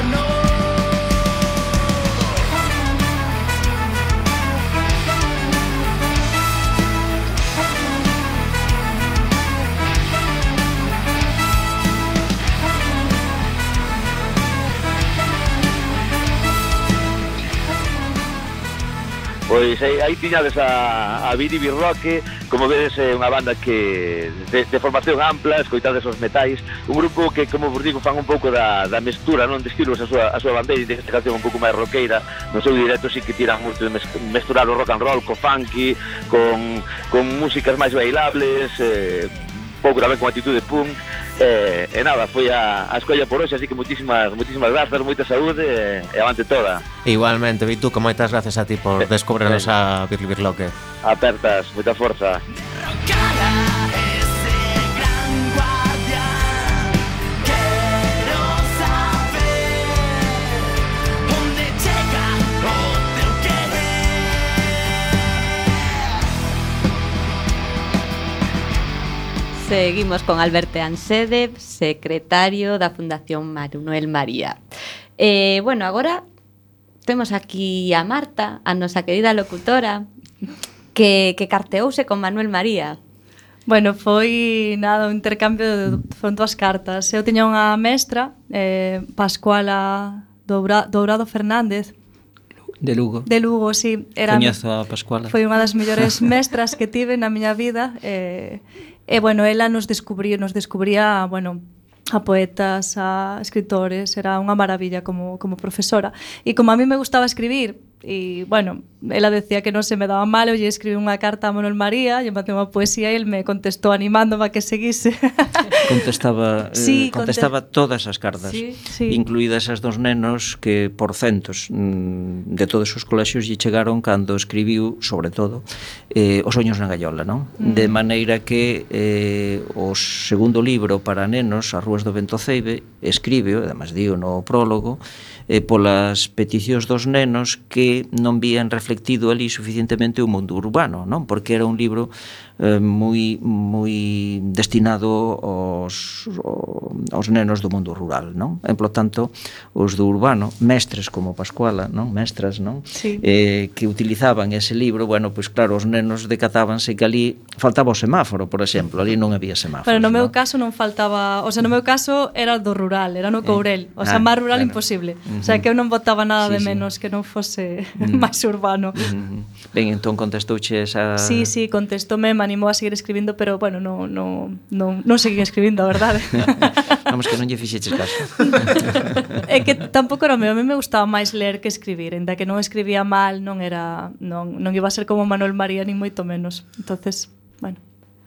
Pois aí, aí tiñades a, a Viri Birroque, como vedes é unha banda que de, de formación ampla, escoitades os metais, un grupo que, como vos digo, fan un pouco da, da mestura, non de estilos a súa, a súa bandeira e desta canción un pouco máis roqueira, no seu directo sí que tiran moito de mesturar o rock and roll co funky, con, con músicas máis bailables, eh, pouco tamén con actitude punk e, e nada, foi a, a escolla por hoxe así que moitísimas, moitísimas grazas, moita saúde e, e avante toda. Igualmente, Vitu, que moitas grazas a ti por descubrirnos a Birli Birloque Apertas, moita forza. Cara. Seguimos con Alberto Ansede, secretario da Fundación Manuel María. Eh, bueno, agora temos aquí a Marta, a nosa querida locutora, que, que carteouse con Manuel María. Bueno, foi nada, un intercambio de fondo as cartas. Eu tiña unha mestra, eh, Pascuala Doura, Dourado Fernández, De Lugo. De Lugo, sí. Era, Coñezo a Pascuala. Foi unha das mellores mestras que tive na miña vida. Eh, E, bueno, ela nos descubría, nos descubría, bueno, a poetas, a escritores, era unha maravilla como, como profesora. E como a mí me gustaba escribir, e, bueno, ela decía que non se me daba mal, eu lle escribí unha carta a Manuel María, lle mandei unha poesía e el me contestou animándome a que seguise. contestaba eh, sí, eh, contestaba conte... todas as cartas, sí, sí. incluídas as dos nenos que por centos mm, de todos os colexios lle chegaron cando escribiu, sobre todo, eh, Os soños na gallola, non? Mm. De maneira que eh, o segundo libro para nenos, As rúas do vento ceibe, escribe, además dio no prólogo, eh, polas peticións dos nenos que que non vían reflectido ali suficientemente o mundo urbano, non? Porque era un libro eh, moi moi destinado aos aos nenos do mundo rural, non? E polo tanto, os do urbano, mestres como Pascuala, non? Mestras, non? Sí. Eh, que utilizaban ese libro, bueno, pois claro, os nenos decatábanse que ali faltaba o semáforo, por exemplo, ali non había semáforo. Pero no meu non? caso non faltaba, o sea, no meu caso era do rural, era no eh, Courel, eh, o sea, ah, máis rural claro. imposible. Uh -huh. O sea, que eu non votaba nada sí, de menos sí. que non fose Mm-hmm. mm. máis urbano. Mm-hmm. Mm. Ben, entón contestouche esa... Sí, sí, contestoume, me animou a seguir escribindo, pero, bueno, non no, no, no seguí escribindo, a verdade. Vamos, que non lle fixeches caso. é que tampouco era meu, a mí me gustaba máis ler que escribir, ainda que non escribía mal, non era non, non iba a ser como Manuel María, nin moito menos. entonces bueno,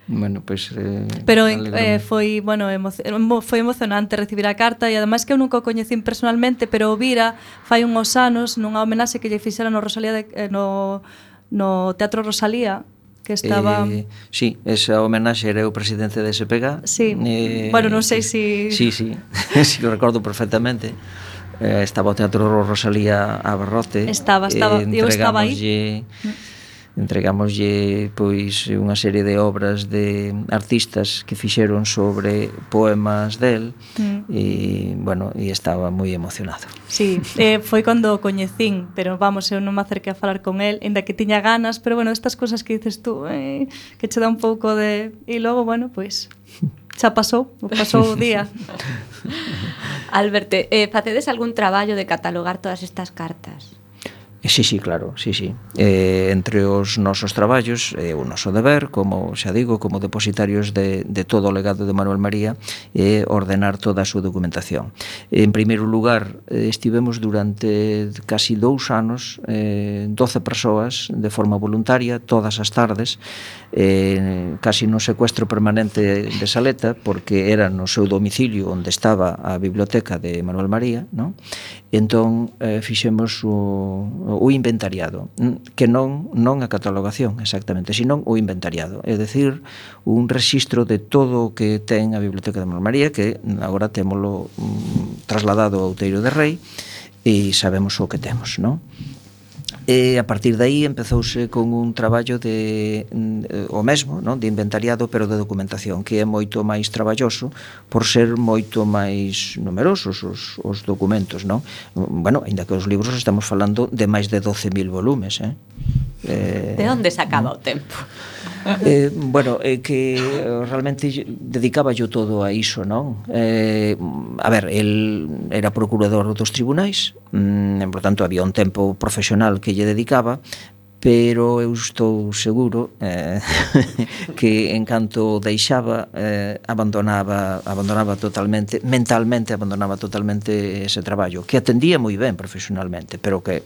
Bueno, pois... Pues, eh, Pero eh, foi, bueno, emo foi emocionante recibir a carta e ademais que eu nunca o coñecín personalmente, pero o vira fai uns anos nunha homenaxe que lle fixera no Rosalía de, eh, no, no Teatro Rosalía que estaba... Eh, sí, esa homenaxe era o presidente de SPG. Sí, eh, bueno, non sei se... Si... Sí, sí, sí lo recordo perfectamente. Eh, estaba o Teatro Rosalía a Barrote. Estaba, estaba, eh, eu estaba aí entregámoslle pois unha serie de obras de artistas que fixeron sobre poemas del mm. e bueno, e estaba moi emocionado. Sí, eh, foi cando o coñecín, pero vamos, eu non me acerquei a falar con el, ainda que tiña ganas, pero bueno, estas cousas que dices tú, eh, que che dá un pouco de e logo, bueno, pois xa pasou, pasou o día. Alberto, eh, facedes algún traballo de catalogar todas estas cartas? Sí, sí, claro, sí, sí. Eh, entre os nosos traballos é eh, o noso deber, como xa digo, como depositarios de, de todo o legado de Manuel María, é eh, ordenar toda a súa documentación. En primeiro lugar, eh, estivemos durante casi dous anos eh, 12 persoas de forma voluntaria, todas as tardes, eh, casi no secuestro permanente de Saleta porque era no seu domicilio onde estaba a biblioteca de Manuel María non? entón eh, fixemos o, o inventariado que non, non a catalogación exactamente, sino o inventariado é dicir, un registro de todo o que ten a biblioteca de Manuel María que agora temolo mm, trasladado ao Outeiro de Rei e sabemos o que temos non? E a partir de aí empezouse con un traballo de mm, o mesmo, non, de inventariado, pero de documentación, que é moito máis traballoso por ser moito máis numerosos os, os documentos, non? Bueno, aínda que os libros estamos falando de máis de 12.000 volumes, eh? Eh, de eh, onde sacaba mm. o tempo? Eh, bueno, é eh, que realmente dedicaba yo todo a iso, non? Eh, a ver, el era procurador dos tribunais, mm, por tanto había un tempo profesional que lle dedicaba, pero eu estou seguro eh, que en canto deixaba eh, abandonaba abandonaba totalmente mentalmente abandonaba totalmente ese traballo que atendía moi ben profesionalmente pero que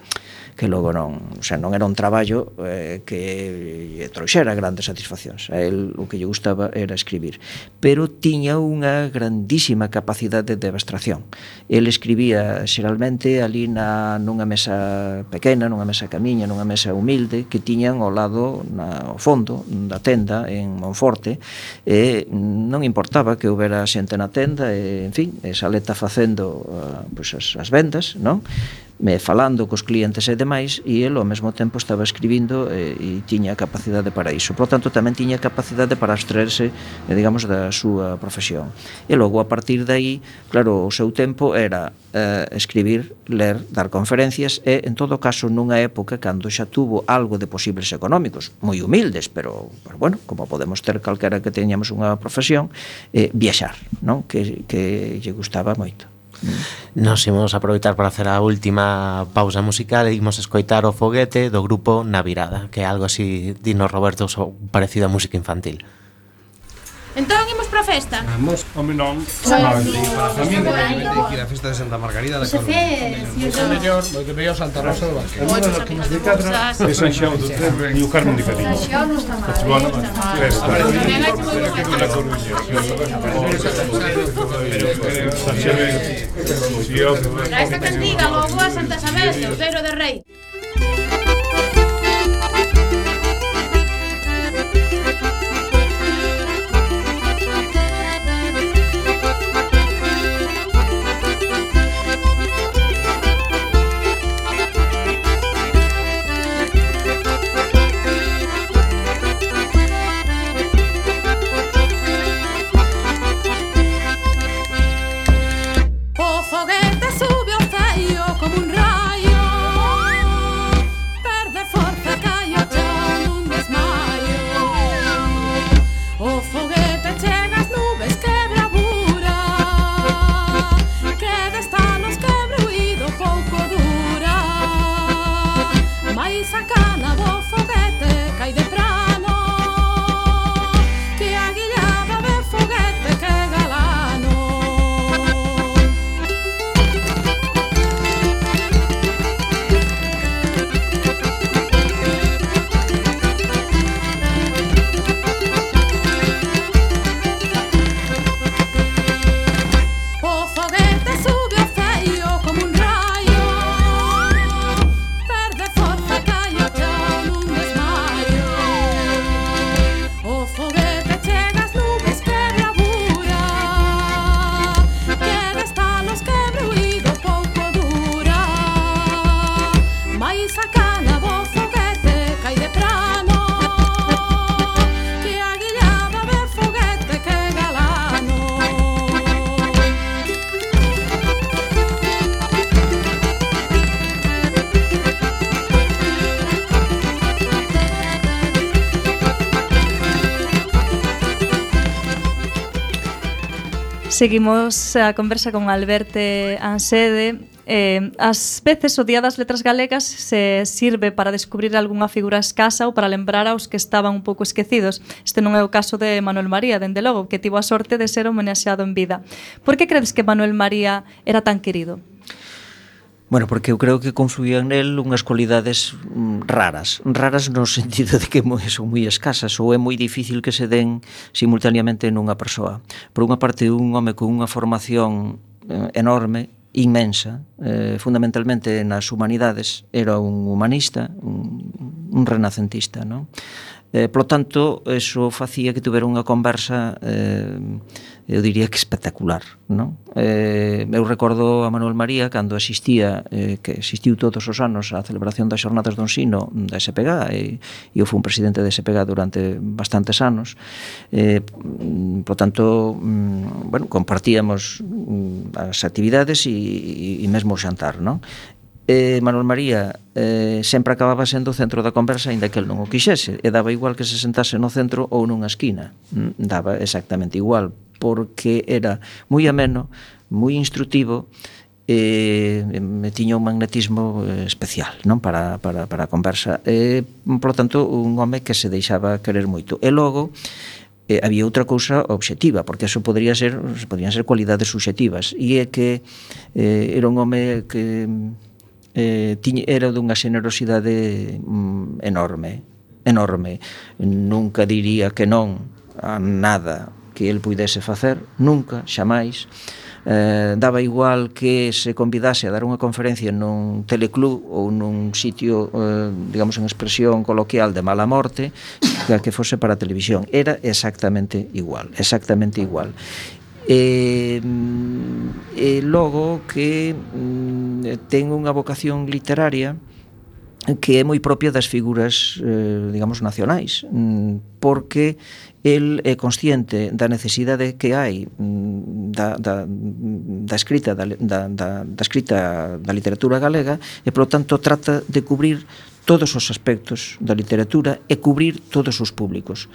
que logo non, o sea, non era un traballo eh, que lle trouxera grandes satisfaccións. A el o que lle gustaba era escribir, pero tiña unha grandísima capacidade de abstracción. El escribía xeralmente ali na nunha mesa pequena, nunha mesa camiña, nunha mesa humilde que tiñan ao lado na ao fondo da tenda en Monforte e non importaba que houbera xente na tenda e, en fin, esa leta facendo uh, pues, as, as vendas, non? me falando cos clientes e demais e el ao mesmo tempo estaba escribindo e, e tiña capacidade para iso. Por tanto, tamén tiña capacidade para abstraerse, eh, digamos, da súa profesión. E logo, a partir de aí claro, o seu tempo era eh, escribir, ler, dar conferencias e, en todo caso, nunha época cando xa tuvo algo de posibles económicos, moi humildes, pero, pero bueno, como podemos ter calquera que teñamos unha profesión, eh, viaxar, non? Que, que lle gustaba moito. Nos imos aproveitar para hacer a última pausa musical e imos escoitar o foguete do grupo Navirada, que é algo así, dinos Roberto, parecido a música infantil. Entón imos para a festa? Vamos. Home non. Vale, para a familia, hai que ir á festa de Santa Margarida da Coruña. Moito mellor, moito mellor Santa Rosa do Baque. Moitos amigos de catro, de San Xao do Terre e o Carmen de Cariño. San Xao non está mal. Bueno, festa. Pero que moi bonito. a Coruña. Pero San Xao é... Esta cantiga logo a Santa Isabel, o Teiro de Rei. Seguimos a conversa con Alberte Ansede. Eh, as veces o Día das Letras Galegas se sirve para descubrir algunha figura escasa ou para lembrar aos que estaban un pouco esquecidos. Este non é o caso de Manuel María, dende logo, que tivo a sorte de ser homenaxeado en vida. Por que credes que Manuel María era tan querido? Bueno, porque eu creo que confluían nel unhas cualidades mm, raras. Raras no sentido de que son moi escasas ou é moi difícil que se den simultaneamente nunha persoa. Por unha parte, un home con unha formación eh, enorme, inmensa, eh, fundamentalmente nas humanidades, era un humanista, un, un renacentista, non? Eh, polo tanto, eso facía que tuvera unha conversa eh, eu diría que espectacular, non? Eh, eu recordo a Manuel María cando asistía, eh, que existiu todos os anos a celebración das xornadas do ensino da SPG e, e eu fui un presidente da SPG durante bastantes anos eh, por tanto mm, bueno, compartíamos mm, as actividades e, e, e mesmo o xantar, non? eh, Manuel María eh, sempre acababa sendo o centro da conversa aínda que el non o quixese e daba igual que se sentase no centro ou nunha esquina mm, daba exactamente igual porque era moi ameno, moi instrutivo e me tiña un magnetismo eh, especial non para, para, para a conversa. E, polo tanto, un home que se deixaba querer moito. E logo eh, había outra cousa obxectiva, porque eso podría ser, podrían ser cualidades subxectivas. E é que eh, era un home que eh, tiña, era dunha generosidade mm, enorme enorme. Nunca diría que non a nada que el puidese facer, nunca, xamais, eh, daba igual que se convidase a dar unha conferencia nun teleclub ou nun sitio, eh, digamos, en expresión coloquial de mala morte, que, que fose para a televisión. Era exactamente igual, exactamente igual. E, mm, e logo que mm, ten unha vocación literaria, que é moi propia das figuras, eh, digamos, nacionais, mm, porque el é consciente da necesidade que hai mm, da, da, da escrita da, da, da escrita da literatura galega e, polo tanto, trata de cubrir todos os aspectos da literatura e cubrir todos os públicos.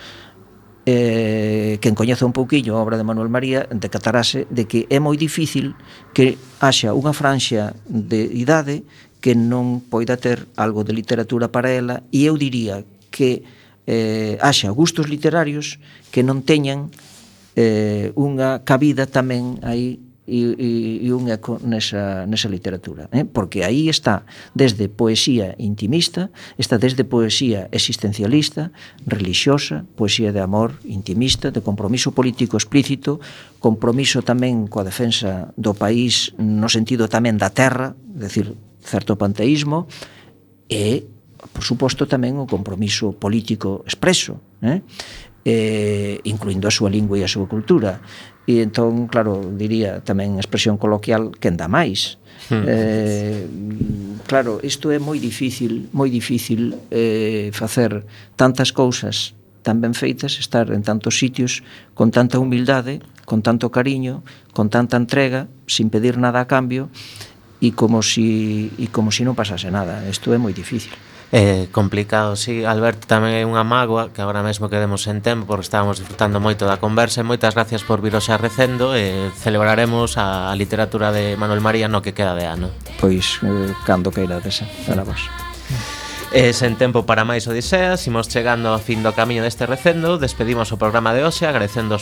Eh, quen coñece un pouquiño a obra de Manuel María decatarase de que é moi difícil que haxa unha franxa de idade que non poida ter algo de literatura para ela e eu diría que eh, haxa gustos literarios que non teñan eh, unha cabida tamén aí e, e, e un eco nesa, nesa literatura eh? porque aí está desde poesía intimista está desde poesía existencialista religiosa, poesía de amor intimista, de compromiso político explícito compromiso tamén coa defensa do país no sentido tamén da terra decir, certo panteísmo e, por suposto, tamén o compromiso político expreso, eh? eh, incluindo a súa lingua e a súa cultura. E entón, claro, diría tamén expresión coloquial, quen dá máis. Hmm. Eh, claro, isto é moi difícil, moi difícil eh, facer tantas cousas tan ben feitas, estar en tantos sitios con tanta humildade, con tanto cariño, con tanta entrega, sin pedir nada a cambio, e e como si, e como si non pasase nada. Isto é moi difícil. Eh, complicado, sí, Alberto tamén é unha mágoa que agora mesmo quedemos en tempo porque estábamos disfrutando moito da conversa. E moitas gracias por vir xa recendo e eh, celebraremos a, a literatura de Manuel María no que queda de ano. Pois, eh, cando queira desa, para vos. E eh, sen tempo para máis odiseas, imos chegando ao fin do camiño deste recendo. Despedimos o programa de hoxe agradecendo